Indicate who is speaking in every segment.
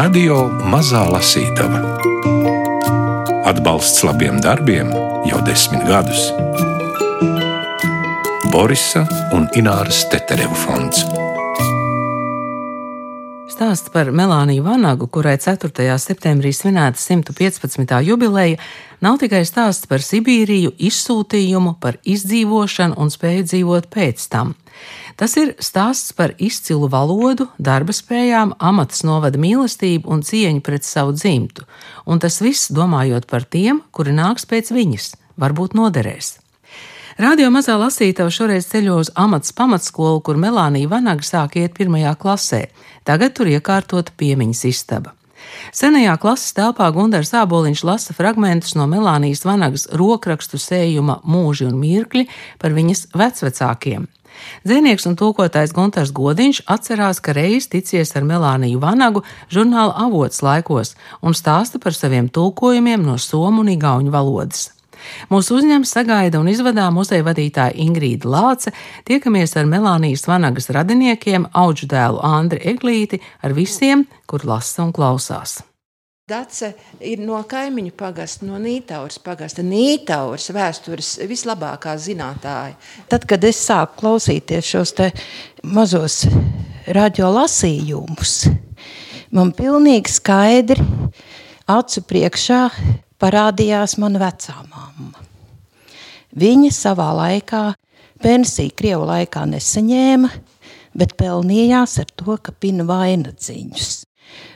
Speaker 1: Radio Mazā Lasītava. Atbalsts labiem darbiem jau desmit gadus. Borisa un Ināras Tetereva fonds.
Speaker 2: Stāsts par Melāniju Vanagu, kurai 4. septembrī svinēta 115. jubileja, nav tikai stāsts par Sibīriju, izsūtījumu, par izdzīvošanu un spēju dzīvot pēc tam. Tas ir stāsts par izcilu valodu, darba spējām, amatas novada mīlestību un cieņu pret savu dzimtu, un tas viss domājot par tiem, kuri nāks pēc viņas, varbūt noderēs. Radio mazā lasītava šoreiz ceļo uz amats pamatskolu, kur Melānija Vanaga sāk iet pirmajā klasē. Tagad tur iekārtota piemiņas istaba. Senajā klases telpā Gunārs Āboliņš lasa fragmentus no Melānijas Vanagas rokrakstu sējuma Mūži un mirkļi par viņas vecvecākiem. Dzēnieks un tūkotājs Gunārs Godiņš atcerās, ka reiz ticies ar Melāniju Vanagu žurnāla avots laikos un stāsta par saviem tulkojumiem no somu un igauņu valodas. Mūsu uzņēmums sagaida un izvadā muzeja vadītāja Ingrīda Lāce, tiekamies ar Melānijas Vanagas radiniekiem, auģu dēlu Andri Eglīti, ar visiem, kur lasa un klausās.
Speaker 3: Dace ir no kaimiņu pagasta, no Nītauras pagasta. Nītauras vēstures vislabākā zinātāja.
Speaker 4: Tad, kad es sāku klausīties šos mazos radio lasījumus, man pilnīgi skaidri acu priekšā parādījās mana vecā mamma. Viņa savā laikā pensiju Krievu laikā nesaņēma, bet pelnījās ar to, ka pina vainadziņus.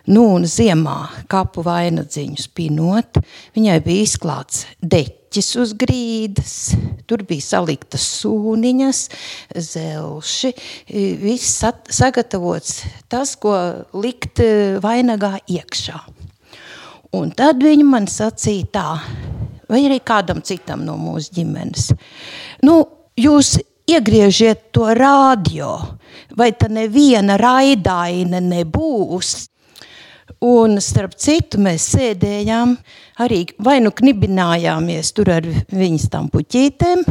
Speaker 4: Nu, un ziemā kapu vainadziņus pinot, viņai bija izklāts deķis uz grīdas, tur bija saliktas sūniņas, zelši, viss sagatavots tas, ko likt vainagā iekšā. Un tad viņa man sacīja tā, vai arī kādam citam no mūsu ģimenes. Nu, jūs iegriežiet to radio, vai tā neviena raidaina nebūs. Un starp citu mēs sēdējām, arī vai nu knibinājāmies tur ar viņas tam puķītēm,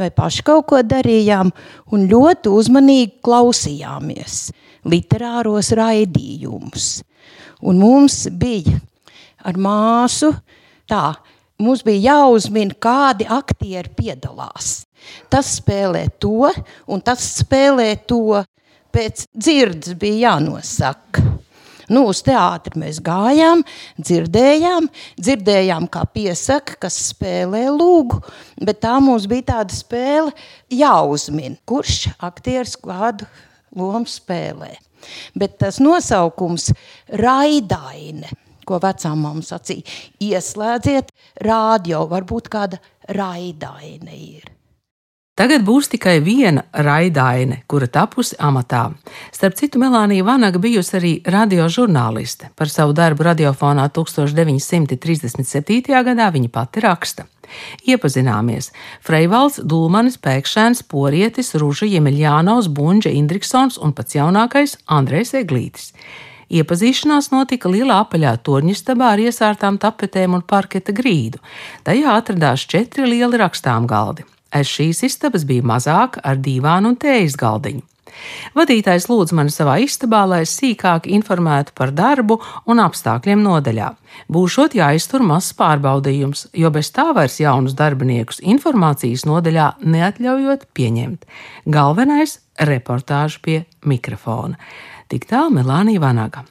Speaker 4: vai paši kaut ko darījām, un ļoti uzmanīgi klausījāmies literāros raidījumus. Un mums bija ar māsu. Tā, mums bija jāuzmina, kādi aktieri piedalās. Tas spēlē to, un tas spēlē to. Pēc dzirdes bija jānosaka. Nu, uz teātri mēs gājām, dzirdējām, dzirdējām, kā piesaka, kas spēlē lūgu, bet tā mums bija tāda spēle jāuzmin, kurš aktieris kādu lomu spēlē. Bet tas nosaukums raidaine – ko vecām mamma sacīja. Ieslēdziet rādio, varbūt kāda raidaine ir.
Speaker 2: Tagad būs tikai viena raidaine, kura tapusi amatā. Starp citu, Melānija Vanaga bijusi arī radiožurnāliste. Par savu darbu radiofonā 1937. gadā viņa pati raksta. Iepazināmies. Freivalds, Dulmanis, Pēkšēns, Porietis, Ruža, Jemeļānaus, Bunģa, Indriksons un pats jaunākais Andrejs Eglītis. Iepazīšanās notika lielā apaļā torņistabā ar iesārtām tapetēm un parketa grīdu. Tajā atradās četri lieli rakstām galdi. Aiz šīs istabas bija mazāk ar divānu un tējas galdiņu. Vadītājs lūdza mani savā istabā, lai es sīkāk informētu par darbu un apstākļiem nodaļā. Būšot jāiztur mazs pārbaudījums, jo bez tā vairs jaunus darbiniekus informācijas nodaļā neatļaujot pieņemt. Galvenais - reportāžu pie mikrofona. Tik tālu Melānija Vanaga.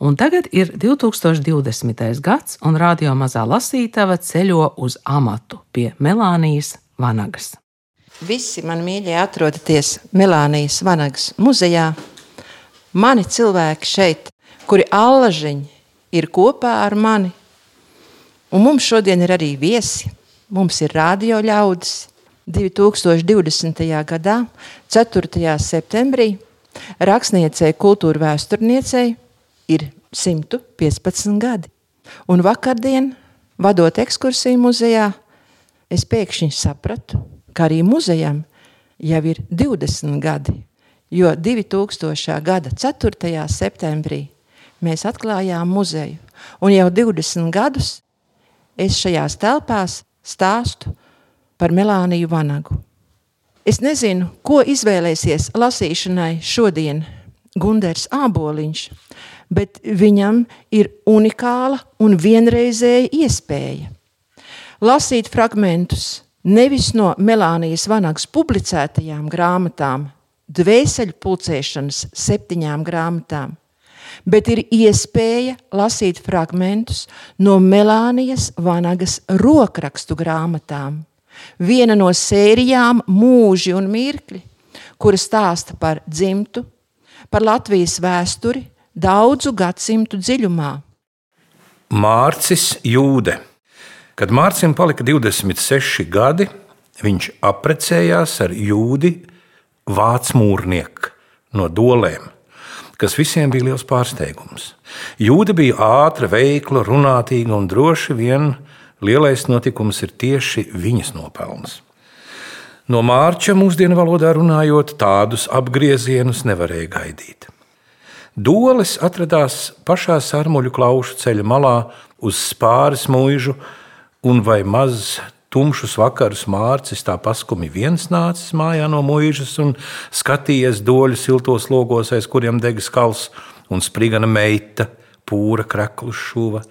Speaker 2: Un tagad ir 2020. gads, un radio mazā lasītava ceļo uz amatu pie Melānijas Vanagas.
Speaker 3: Visi mani mīļie atrodaties Melānijas Vanagas muzejā. Mani cilvēki šeit, kuri allažiņi ir kopā ar mani. Un mums šodien ir arī viesi. Mums ir radio ļaudis. 2020. gadā, 4. septembrī, Rakstniecei, kultūra vēsturniecei ir 115 gadi. Un vakardien, vadot ekskursiju muzejā, es pēkšņi sapratu, ka arī muzejam jau ir 20 gadi, jo 2000. gada 4. septembrī mēs atklājām muzeju, un jau 20 gadus es šajās telpās stāstu par Melāniju Vanagu. Es nezinu, ko izvēlēsies lasīšanai šodien Gunders Āboliņš, bet viņam ir unikāla un vienreizēja iespēja lasīt fragmentus nevis no Melānijas Vanagas publicētajām grāmatām, dvēseli pulcēšanas septiņām grāmatām, bet ir iespēja lasīt fragmentus no Melānijas Vanagas rokrakstu grāmatām. Viena no sērijām Mūži un mirkļi, kura stāsta par dzimtu, par Latvijas vēsturi daudzu gadsimtu dziļumā.
Speaker 1: Mārcis Jūde. Kad Mārcis palika 26 gadi, viņš apprecējās ar jūdi vācu mūrnieku no dolēm, kas visiem bija liels pārsteigums. Jūda bija ātra, veikla, runātīga un droši vien lielais notikums ir tieši viņas nopelns. No mārča mūsdienu valodā runājot, tādus apgriezienus nevarēja gaidīt. Doles atradās pašā sarmuļu klaušu ceļa malā uz spāres mūžu, un vai maz tumšus vakarus mārcis tā paskumi viens nācis mājā no mūžas un skatījies doļu siltos logos, aiz kuriem degas kals un sprigana meita, pūra kreklu šuva.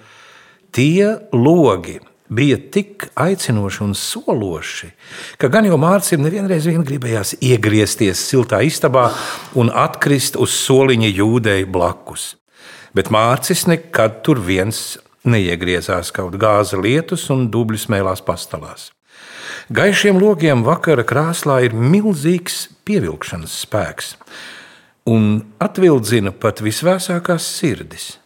Speaker 1: Tie logi bija tik aicinoši un sološi, ka gan jau Mārcis nevienreiz vien gribējās iegriezties siltā istabā un atkrist uz soliņa jūdei blakus. Bet Mārcis nekad tur viens neiegriezās kaut gāza lietus un dubļu smēlās pastāvās. Gaišiem logiem vakara krāslā ir milzīgs pievilkšanas spēks un atvildzina pat visvēsākās sirdis.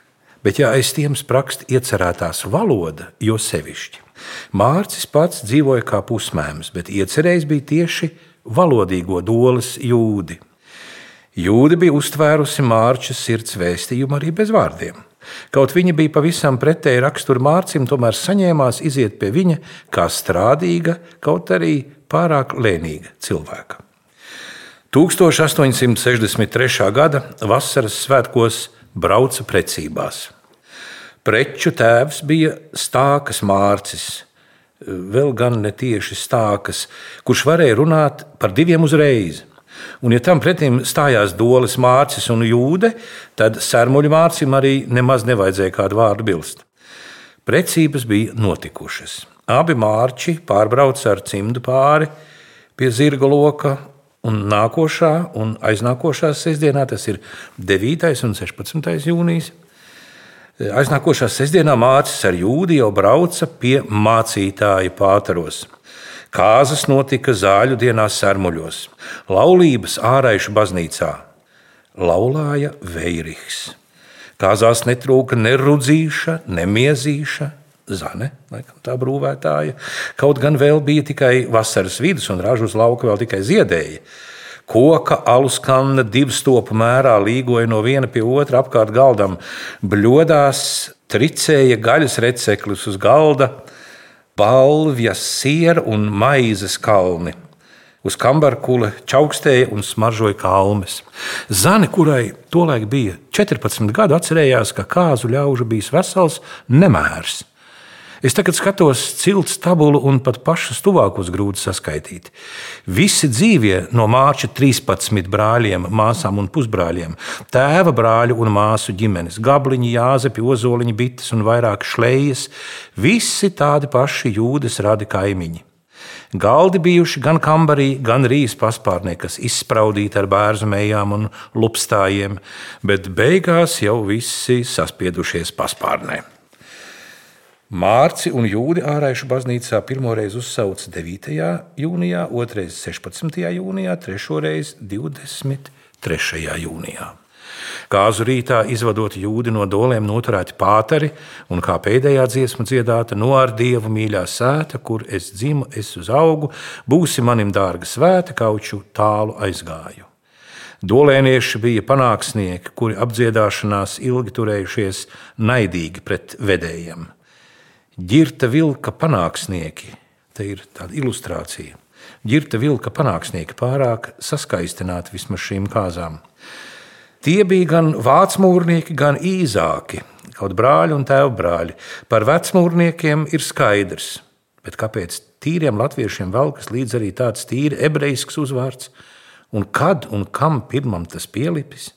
Speaker 1: Bet, ja aiz tiem sprakst iecerētās valoda, jo sevišķi. Mārcis pats dzīvoja kā pusmēms, bet iecerējis bija tieši valodīgo dolas jūdi. Jūda bija uztvērusi Mārča sirds vēstījumu arī bez vārdiem. Kaut viņa bija pavisam pretēji rakstura mārcim, tomēr saņēmās iziet pie viņa kā strādīga, kaut arī pārāk lēnīga cilvēka. 1863. gada vasaras svētkos brauca precībās. Preču tēvs bija stākas mārcis, vēl gan ne tieši stākas, kurš varēja runāt par diviem uzreiz. Un, ja tam pretim stājās Dolis Mārcis un Jūde, tad Sērmuļa Mārcim arī nemaz nevajadzēja kādu vārdu bilst. Precības bija notikušas. Abi mārči pārbrauca ar cimdu pāri pie zirga loka, un nākošā un aiznākošā sestdienā, tas ir 9. un 16. jūnijas, aiznākošā sestdienā mācis ar jūdi jau brauca pie mācītāja pātaros. Kāzas notika zāļu dienās Sērmuļos, laulības āraišu baznīcā. Laulāja Veirihs. Kāzās netrūka ne rudzīša, ne miezīša, zane, laikam tā brūvētāja. Kaut gan vēl bija tikai vasaras vidus, un ražu uz lauka vēl tikai ziedēja. Koka alus kanna divu stopu mērā līgoja no viena pie otra apkārt galdam, bļodās tricēja gaļas recepļus uz galda, balvjas, siera un maizes kalni. Uz kambarkula čaukstēja un smaržoja kalmes. Zane, kurai tolaik bija 14 gadu, atcerējās, ka kāzu ļaužu bijis vesels nemērs. Es tagad skatos cilts tabulu un pat pašus tuvākos grūti saskaitīt. Visi dzīvie no māča 13 brāļiem, māsām un pusbrāļiem, tēva brāļu un māsu ģimenes, gabliņi, jāzepi, ozoliņi, bites un vairāk šlejas, visi tādi paši jūdas radi kaimiņi. Galdi bijuši gan kambarī, gan rīs paspārnē, kas izspraudīti ar bērnu mejām un lupstājiem, bet beigās jau visi saspiedušies paspārnē. Mārci un Jūdi ārēšu baznīcā pirmoreiz uzsauca 9. jūnijā, otrreiz 16. jūnijā, trešoreiz 23. jūnijā. Kāzu rītā izvadot jūdi no doliem noturēti pāteri, un kā pēdējā dziesma dziedāta no ar dievu mīļā sēta, kur es dzimu, es uz augu, būsi manim dārga svēta, kauču tālu aizgāju. Dolēnieši bija panāksnieki, kuri apdziedāšanās ilgi turējušies naidīgi pret vedējiem. Girta vilka panāksnieki, te ir tāda ilustrācija. Girta vilka panāksnieki pārāk saskaistināti vismaz šīm kāzām. Tie bija gan vācu mūrnieki, gan īzāki, kaut brāļi un tēva brāļi. Par vecmūrniekiem ir skaidrs, bet kāpēc tīriem latviešiem velkas līdz arī tāds tīri ebrejisks uzvārds, un kad un kam pirmam tas pielipis?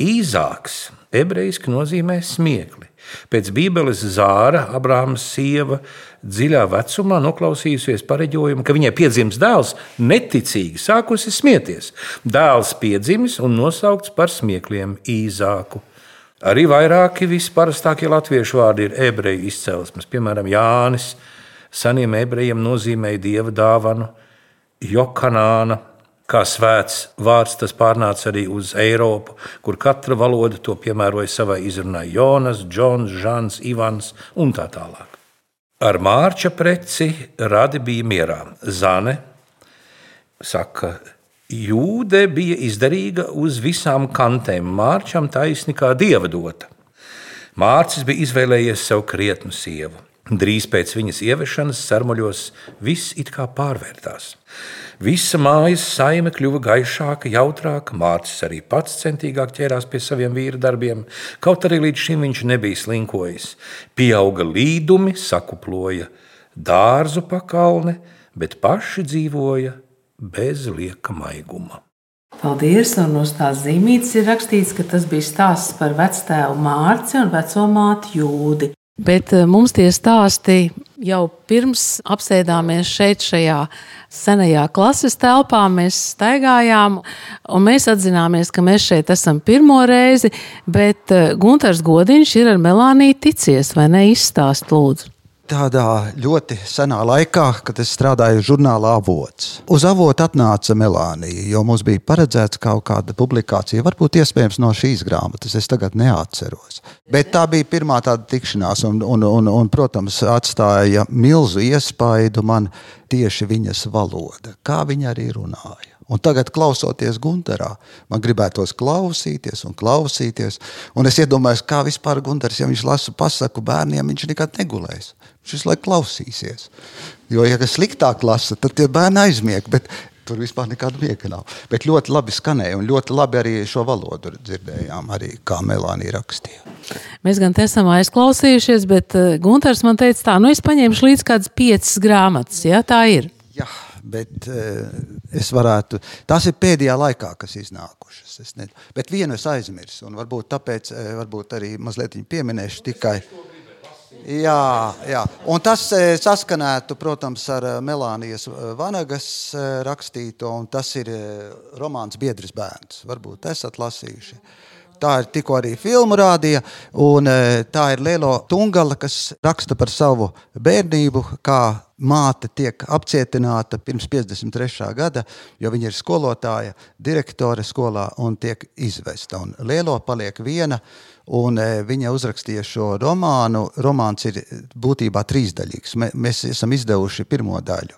Speaker 1: Īzāks ebrejiski nozīmē smiekli. Pēc Bībeles zāra Abrāmas sieva dziļā vecumā noklausījusies pareģojumu, ka viņai piedzims dēls, neticīgi sākusi smieties. Dēls piedzimis un nosaukts par smiekliem īzāku. Arī vairāki visparastākie latviešu vārdi ir ebreju izcelsmes, piemēram, Jānis. Seniem ebrejiem nozīmēja dieva dāvanu, Jokanāna, kā svēts vārds, tas pārnāca arī uz Eiropu, kur katra valoda to piemēroja savai izrunai. Jonas, Džons, Žants, Ivans un tā tālāk. Ar mārča preci radi bija mierā. Zane saka, jūde bija izdarīga uz visām kantēm, mārčam taisni kā dieva dota. Mārcis bija izvēlējies sev krietnu sievu. Drīz pēc viņas ieviešanas sarmuļos viss it kā pārvērtās. Visa mājas saime kļuva gaišāka, jautrāka. Mārcis arī pats centīgāk ķērās pie saviem vīra darbiem, kaut arī līdz šim viņš nebija slinkojis. Pieauga līdumi, sakuploja dārzu pakalne, bet paši dzīvoja bez lieka maiguma.
Speaker 2: Paldies! Un uz tās zīmītes ir rakstīts, ka tas bija stāsts par vectēvu Mārci un vecomāti Jūdi. Bet eh, mums tie stāsti jau pirms apsēdāmies šeit, šajā senajā klases telpā, mēs staigājām, un mēs atzināmies, ka mēs šeit esam pirmo reizi, bet eh, Gunārs Godiņš ir ar Melāniju ticies, vai ne? Izstāst, lūdzu
Speaker 5: tādā ļoti senā laikā, kad es strādāju žurnālā avots. Uz avotu atnāca Melānija, jo mums bija paredzēts kaut kāda publikācija, varbūt iespējams no šīs grāmatas, es tagad neatceros. Bet tā bija pirmā tāda tikšanās, un, un, un, un protams, atstāja milzu iespaidu man tieši viņas valoda, kā viņa arī runāja. Un tagad, klausoties Gunterā, man gribētos klausīties un klausīties. Un es iedomājos, kā vispār Gunters, ja viņš lasa pasaku bērniem, viņš nekad negulēs. Viņš visu laiku klausīsies. Jo, ja kas sliktāk lasa, tad tie bērni aizmieg. Bet tur vispār nekāda miega nav. Bet ļoti labi skanēja, un ļoti labi arī šo valodu dzirdējām, arī kā Melānija rakstīja.
Speaker 2: Mēs gan te esam aizklausījušies, bet eh, Gunārs man teica, tā, nu es paņemšu līdzi kādas piecas grāmatas. Ja, tā ir.
Speaker 5: Jā bet uh, es varētu. Tās ir pēdējā laikā, kas iznākušas. Es ne, bet vienu es aizmirsu, un varbūt tāpēc uh, varbūt arī mazliet pieminēšu tikai. Jā, jā. Un tas uh, saskanētu, protams, ar Melānijas Vanagas rakstīto, un tas ir romāns Biedrs bērns. Varbūt esat lasījuši. Tā ir tikko arī filmu rādīja, un tā ir Lielo Tungala, kas raksta par savu bērnību, kā māte tiek apcietināta pirms 53. gada, jo viņa ir skolotāja, direktore skolā un tiek izvesta. Un Lielo paliek viena, un e, viņa uzrakstīja šo romānu. Romāns ir būtībā trīsdaļīgs. Mēs esam izdevuši pirmo daļu.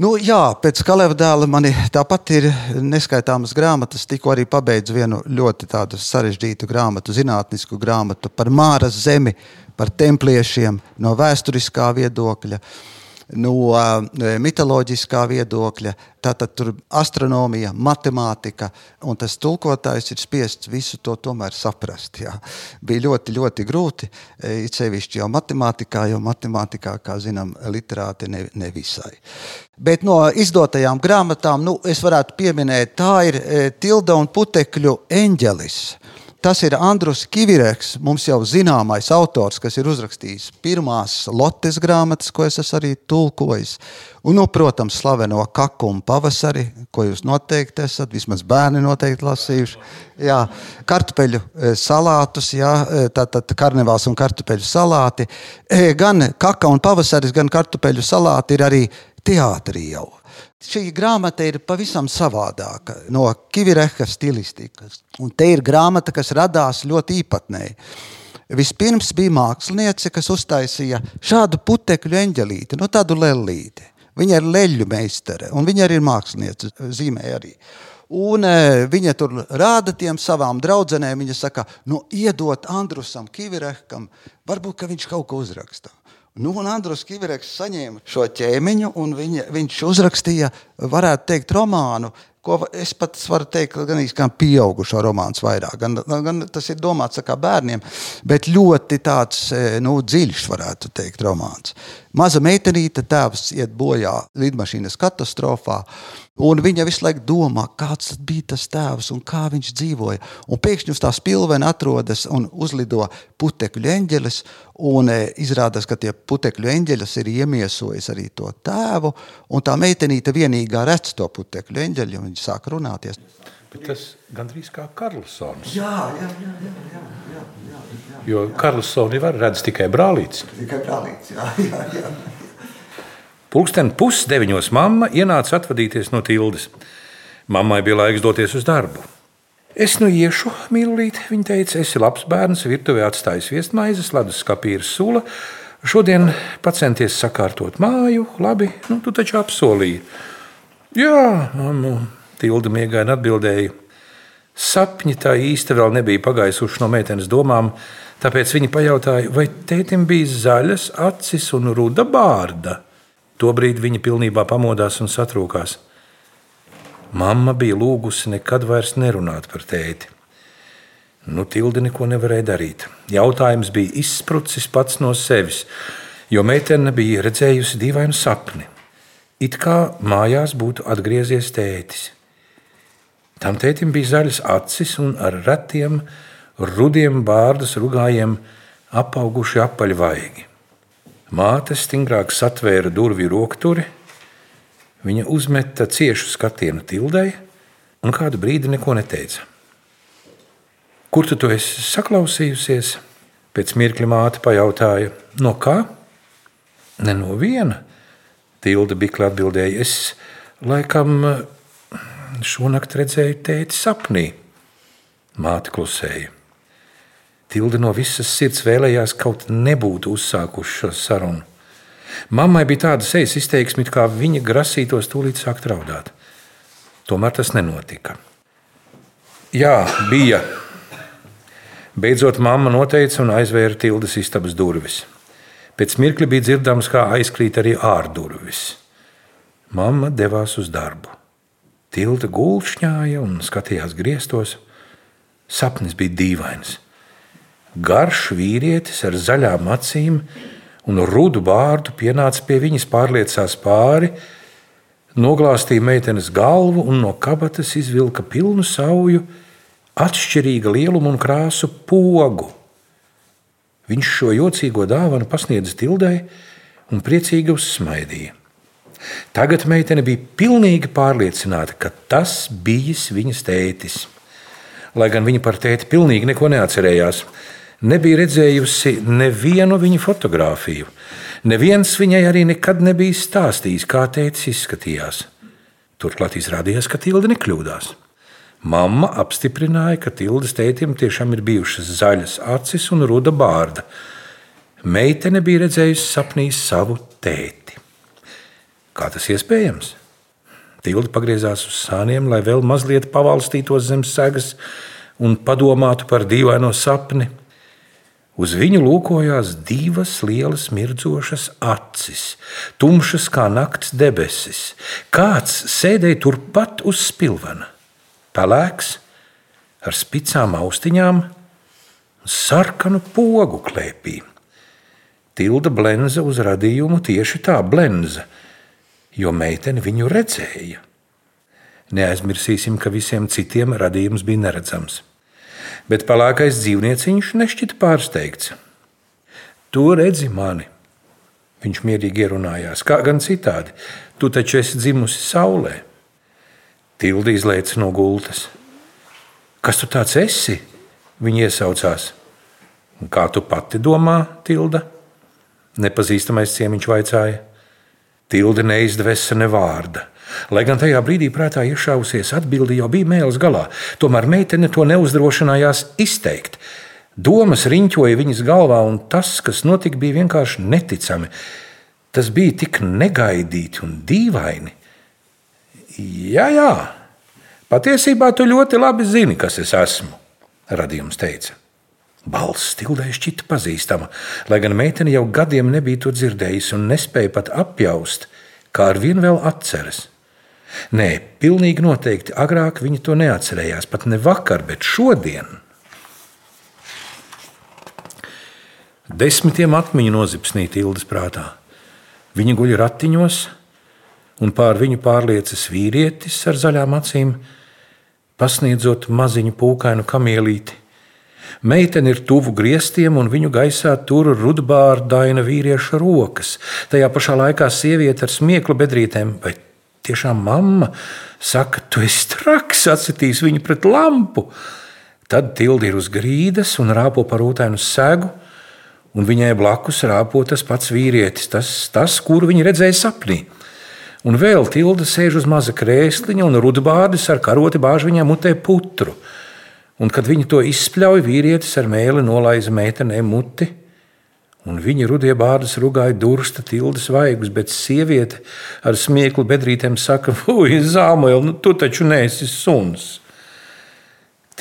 Speaker 5: Nu, jā, pēc Kaleva dēla man tāpat ir neskaitāmas grāmatas. Tikko arī pabeidzu vienu ļoti sarežģītu grāmatu, zinātnisku grāmatu par Māras zemi, par templiešiem no vēsturiskā viedokļa. Uh, no uh, mitoloģiskā viedokļa. Tātad tur astronomija, matemātika, un tas tulkotājs ir spiests visu to tomēr saprast. Jā. Bija ļoti, ļoti grūti, e, it sevišķi jau matemātikā, jo matemātikā, kā zinām, literāti ne, nevisai. Bet no izdotajām grāmatām, nu, es varētu pieminēt, tā ir e, Tilda un Putekļu eņģelis. Tas ir Andrus Kivireks, mums jau zināmais autors, kas ir uzrakstījis pirmās lotes grāmatas, ko es arī tulkojis. Un, nu, protams, slaveno kakumu pavasari, ko jūs noteikti esat, vismaz bērni noteikti lasījuši. Jā, kartupeļu e, salātus, jā, e, tātad karnevāls un kartupeļu salāti. E, gan kaka un pavasaris, gan kartupeļu salāti ir arī teātrī jau. Šī grāmata ir pavisam savādāka no Kivireha stilistikas. Un te ir grāmata, kas radās ļoti īpatnēji. Vispirms bija māksliniece, kas uztaisīja šādu putekļu eņģelīti, no tādu lellīti. Viņa ir leļu meistare, un viņa arī ir māksliniece, zīmē arī. Un e, viņa tur rāda tiem savām draudzenēm. Viņa saka, nu, iedot Andrusam Kivireham, varbūt viņš kaut ko uzraksta. Nu, un Andrus Kivereks saņēma šo ķēmiņu, un viņa, viņš uzrakstīja, varētu teikt, romānu, ko es pat varu teikt, gan kā pieaugušo romāns vairāk. Gan, gan tas ir domāts kā bērniem, bet ļoti tāds e, nu, dziļš, varētu teikt, romāns. Maza meitenīte, tēvs iet bojā lidmašīnas katastrofā, un viņa visu laiku domā, kāds bija tas tēvs un kā viņš dzīvoja. Un pēkšņi uz tā spilvena atrodas un uzlido putekļu eņģelis, un e, izrādās, ka tie putekļu eņģeļus ir iemiesojis arī to tēvu, un tā meitenīte vienīgā redz to putekļu eņģeļu, un viņi sāk runāties.
Speaker 1: Bet tas gandrīz kā Karlsons.
Speaker 5: Jā, jā, jā. jā, jā, jā, jā, jā.
Speaker 1: Jo Karlsoni var redzēt tikai brālītes.
Speaker 5: Tikai brālīts, jā, jā, jā.
Speaker 1: Pūksteni pusdeviņos mamma ienāca atvadīties no tildes. Mammai bija laiks doties uz darbu. Es nu iešu, mīlīt, viņa teica, esi labs bērns, virtuvē atstājis viestmaizes, ledus skapīra sula. Šodien pacenties sakārtot māju, labi, nu tu taču apsolīji. Jā, mammu, Tilda miegaini atbildēja. Sapņi tā īsti vēl nebija pagaisuši no meitenes domām, tāpēc viņa pajautāja, vai tētim bija zaļas acis un ruda bārda. Tobrīd viņa pilnībā pamodās un satrūkās. Mamma bija lūgusi nekad vairs nerunāt par tēti. Nu, Tilde neko nevarēja darīt. Jautājums bija izsprucis pats no sevis, jo meitene bija redzējusi dīvainu sapni. It kā mājās būtu atgriezies tētis. Tam tētim bija zaļas acis un ar retiem, rudiem bārdas rugājiem apauguši apaļvaigi. Māte stingrāk satvēra durvju rokturi, viņa uzmeta ciešu skatienu tildai un kādu brīdi neko neteica. Kur tu to esi saklausījusies? Pēc mirkļa māte pajautāja, no kā? Ne no viena. Tilda bikli atbildēja, es laikam Šonakt redzēju tēti sapnī. Māte klusēja. Tilde no visas sirds vēlējās kaut nebūtu uzsākuši šo sarunu. Mammai bija tāda sejas izteiksme, kā viņa grasītos tūlīt sākt raudāt. Tomēr tas nenotika. Jā, bija. Beidzot, mamma noteica un aizvēra tildes istabas durvis. Pēc mirkļa bija dzirdams, kā aizkrīt arī ārdurvis. Mamma devās uz darbu. Tilda gulšņāja un skatījās griestos. Sapnis bija dīvains. Garš vīrietis ar zaļām acīm un rudu bārdu pienāca pie viņas, pārliecās pāri, noglāstīja meitenes galvu un no kabatas izvilka pilnu sauju, atšķirīga lieluma un krāsu pogu. Viņš šo jocīgo dāvanu pasniedza Tildai un priecīgi uzsmaidīja. Tagad meitene bija pilnīgi pārliecināta, ka tas bijis viņas tētis. Lai gan viņa par tēti pilnīgi neko neatcerējās, nebija redzējusi nevienu viņa fotografiju. Neviens viņai arī nekad nebija stāstījis, kā tētis izskatījās. Turklāt izrādījās, ka Tilde nekļūdās. Mamma apstiprināja, ka Tildes tētim tiešām ir bijušas zaļas acis un ruda bārda. Meitene bija redzējusi sapnī savu tēti. Kā tas iespējams? Tilde pagriezās uz sāniem, lai vēl mazliet pavalstītos zem segas un padomātu par dīvaino sapni. Uz viņu lūkojās divas lielas, mirdzošas acis, tumšas kā nakts debesis. Kāds sēdēja turpat uz spilvena, pelēks, ar spicām austiņām un sarkanu pogu klēpī. Tilda blenza uz radījumu tieši tā blenza – jo meitene viņu redzēja. Neaizmirsīsim, ka visiem citiem radījums bija neredzams. Bet palākais dzīvnieciņš nešķita pārsteigts. Tu redzi mani, viņš mierīgi ierunājās, kā gan citādi. Tu taču esi dzimusi saulē. Tildi izlaica no gultas. Kas tu tāds esi? Viņa iesaucās. Kā tu pati domā, Tilda? Nepazīstamais ciemiņš vaicāja. Tilde neizdevesa ne vārda. Lai gan tajā brīdī prātā iešāvusies atbildi jau bija mēls galā, tomēr meitene to neuzdrošinājās izteikt. Domas riņķoja viņas galvā, un tas, kas notika, bija vienkārši neticami. Tas bija tik negaidīti un dīvaini. Jā, jā, patiesībā tu ļoti labi zini, kas es esmu, radījums teica. Balss Tildai šķita pazīstama, lai gan meitene jau gadiem nebija to dzirdējusi un nespēja pat apjaust, kā ar vienu vēl atceras. Nē, pilnīgi noteikti agrāk viņa to neatcerējās, pat ne vakar, bet šodien. Desmitiem atmiņu nozipsnīt Ildas prātā. Viņa guļ ratiņos, un pār viņu pārliecas vīrietis ar zaļām acīm, pasniedzot maziņu pūkainu kamielīti. Meitene ir tuvu griestiem, un viņu gaisā tur rudbārdaina vīrieša rokas. Tajā pašā laikā sieviete ar smieklu bedrītēm, vai tiešām mamma, saka, tu esi traks, atsitīs viņu pret lampu. Tad tildi ir uz grīdas un rāpo par ūtainu segu, un viņai blakus rāpo tas pats vīrietis, tas, tas kuru viņa redzēja sapnī. Un vēl tilda sēž uz maza krēsliņa, un rudbārdis ar karoti bāž viņai mutē putru. Un, kad viņi to izspļauj, vīrietis ar mēli nolaiza meitenei muti, un viņa rudie bārdas rugāja dursta tildes vaigus, bet sieviete ar smieklu bedrītēm saka, Ui, Zāmuēl, nu, tu taču neesi suns!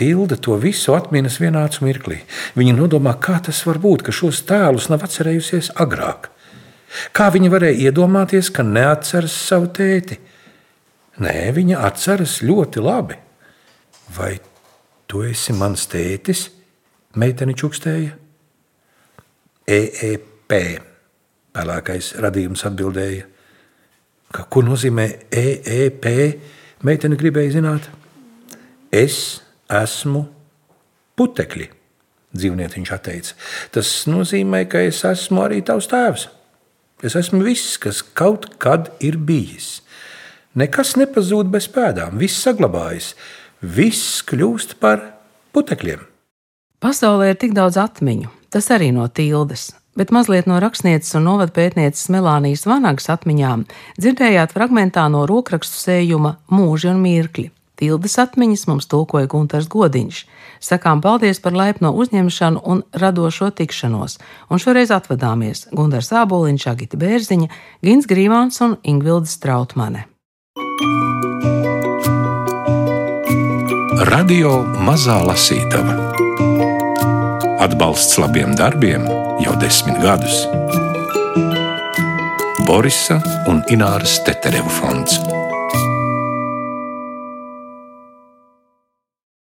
Speaker 1: Tilde to visu atminas vienā acu mirklī. Viņa nodomā, kā tas var būt, ka šos tēlus nav atcerējusies agrāk. Kā viņa varēja iedomāties, ka neatceras savu tēti? Nē, viņa atceras ļoti labi. Vai tu esi mans tētis? Meitene čukstēja. EEP. Pelēkais radījums atbildēja. Ka, ko nozīmē EEP? Meitene gribēja zināt. Es esmu putekļi, dzīvnieciņš atteica. Tas nozīmē, ka es esmu arī tavs tēvs. Es esmu viss, kas kaut kad ir bijis. Nekas nepazūd bez pēdām, viss saglabājas, viss kļūst par putekļiem.
Speaker 2: Pasaulē ir tik daudz atmiņu, tas arī no tildes, bet mazliet no rakstnieces un novadpētnieces Melānijas Vanagas atmiņām dzirdējāt fragmentā no rokrakstu sējuma Mūži un mirkļi. Tildes atmiņas mums tulkoja Gunārs Godiņš. Sakām paldies par laipno uzņemšanu un radošo tikšanos, un šoreiz atvadāmies Gunārs Āboliņš, Agita Bērziņa, Gins Grīvāns un Ingvilda Strautmane.
Speaker 1: Radio Mazā Lasītava Atbalsts labiem darbiem jau desmit gadus. Borisa un Ināras Teterevu fonds.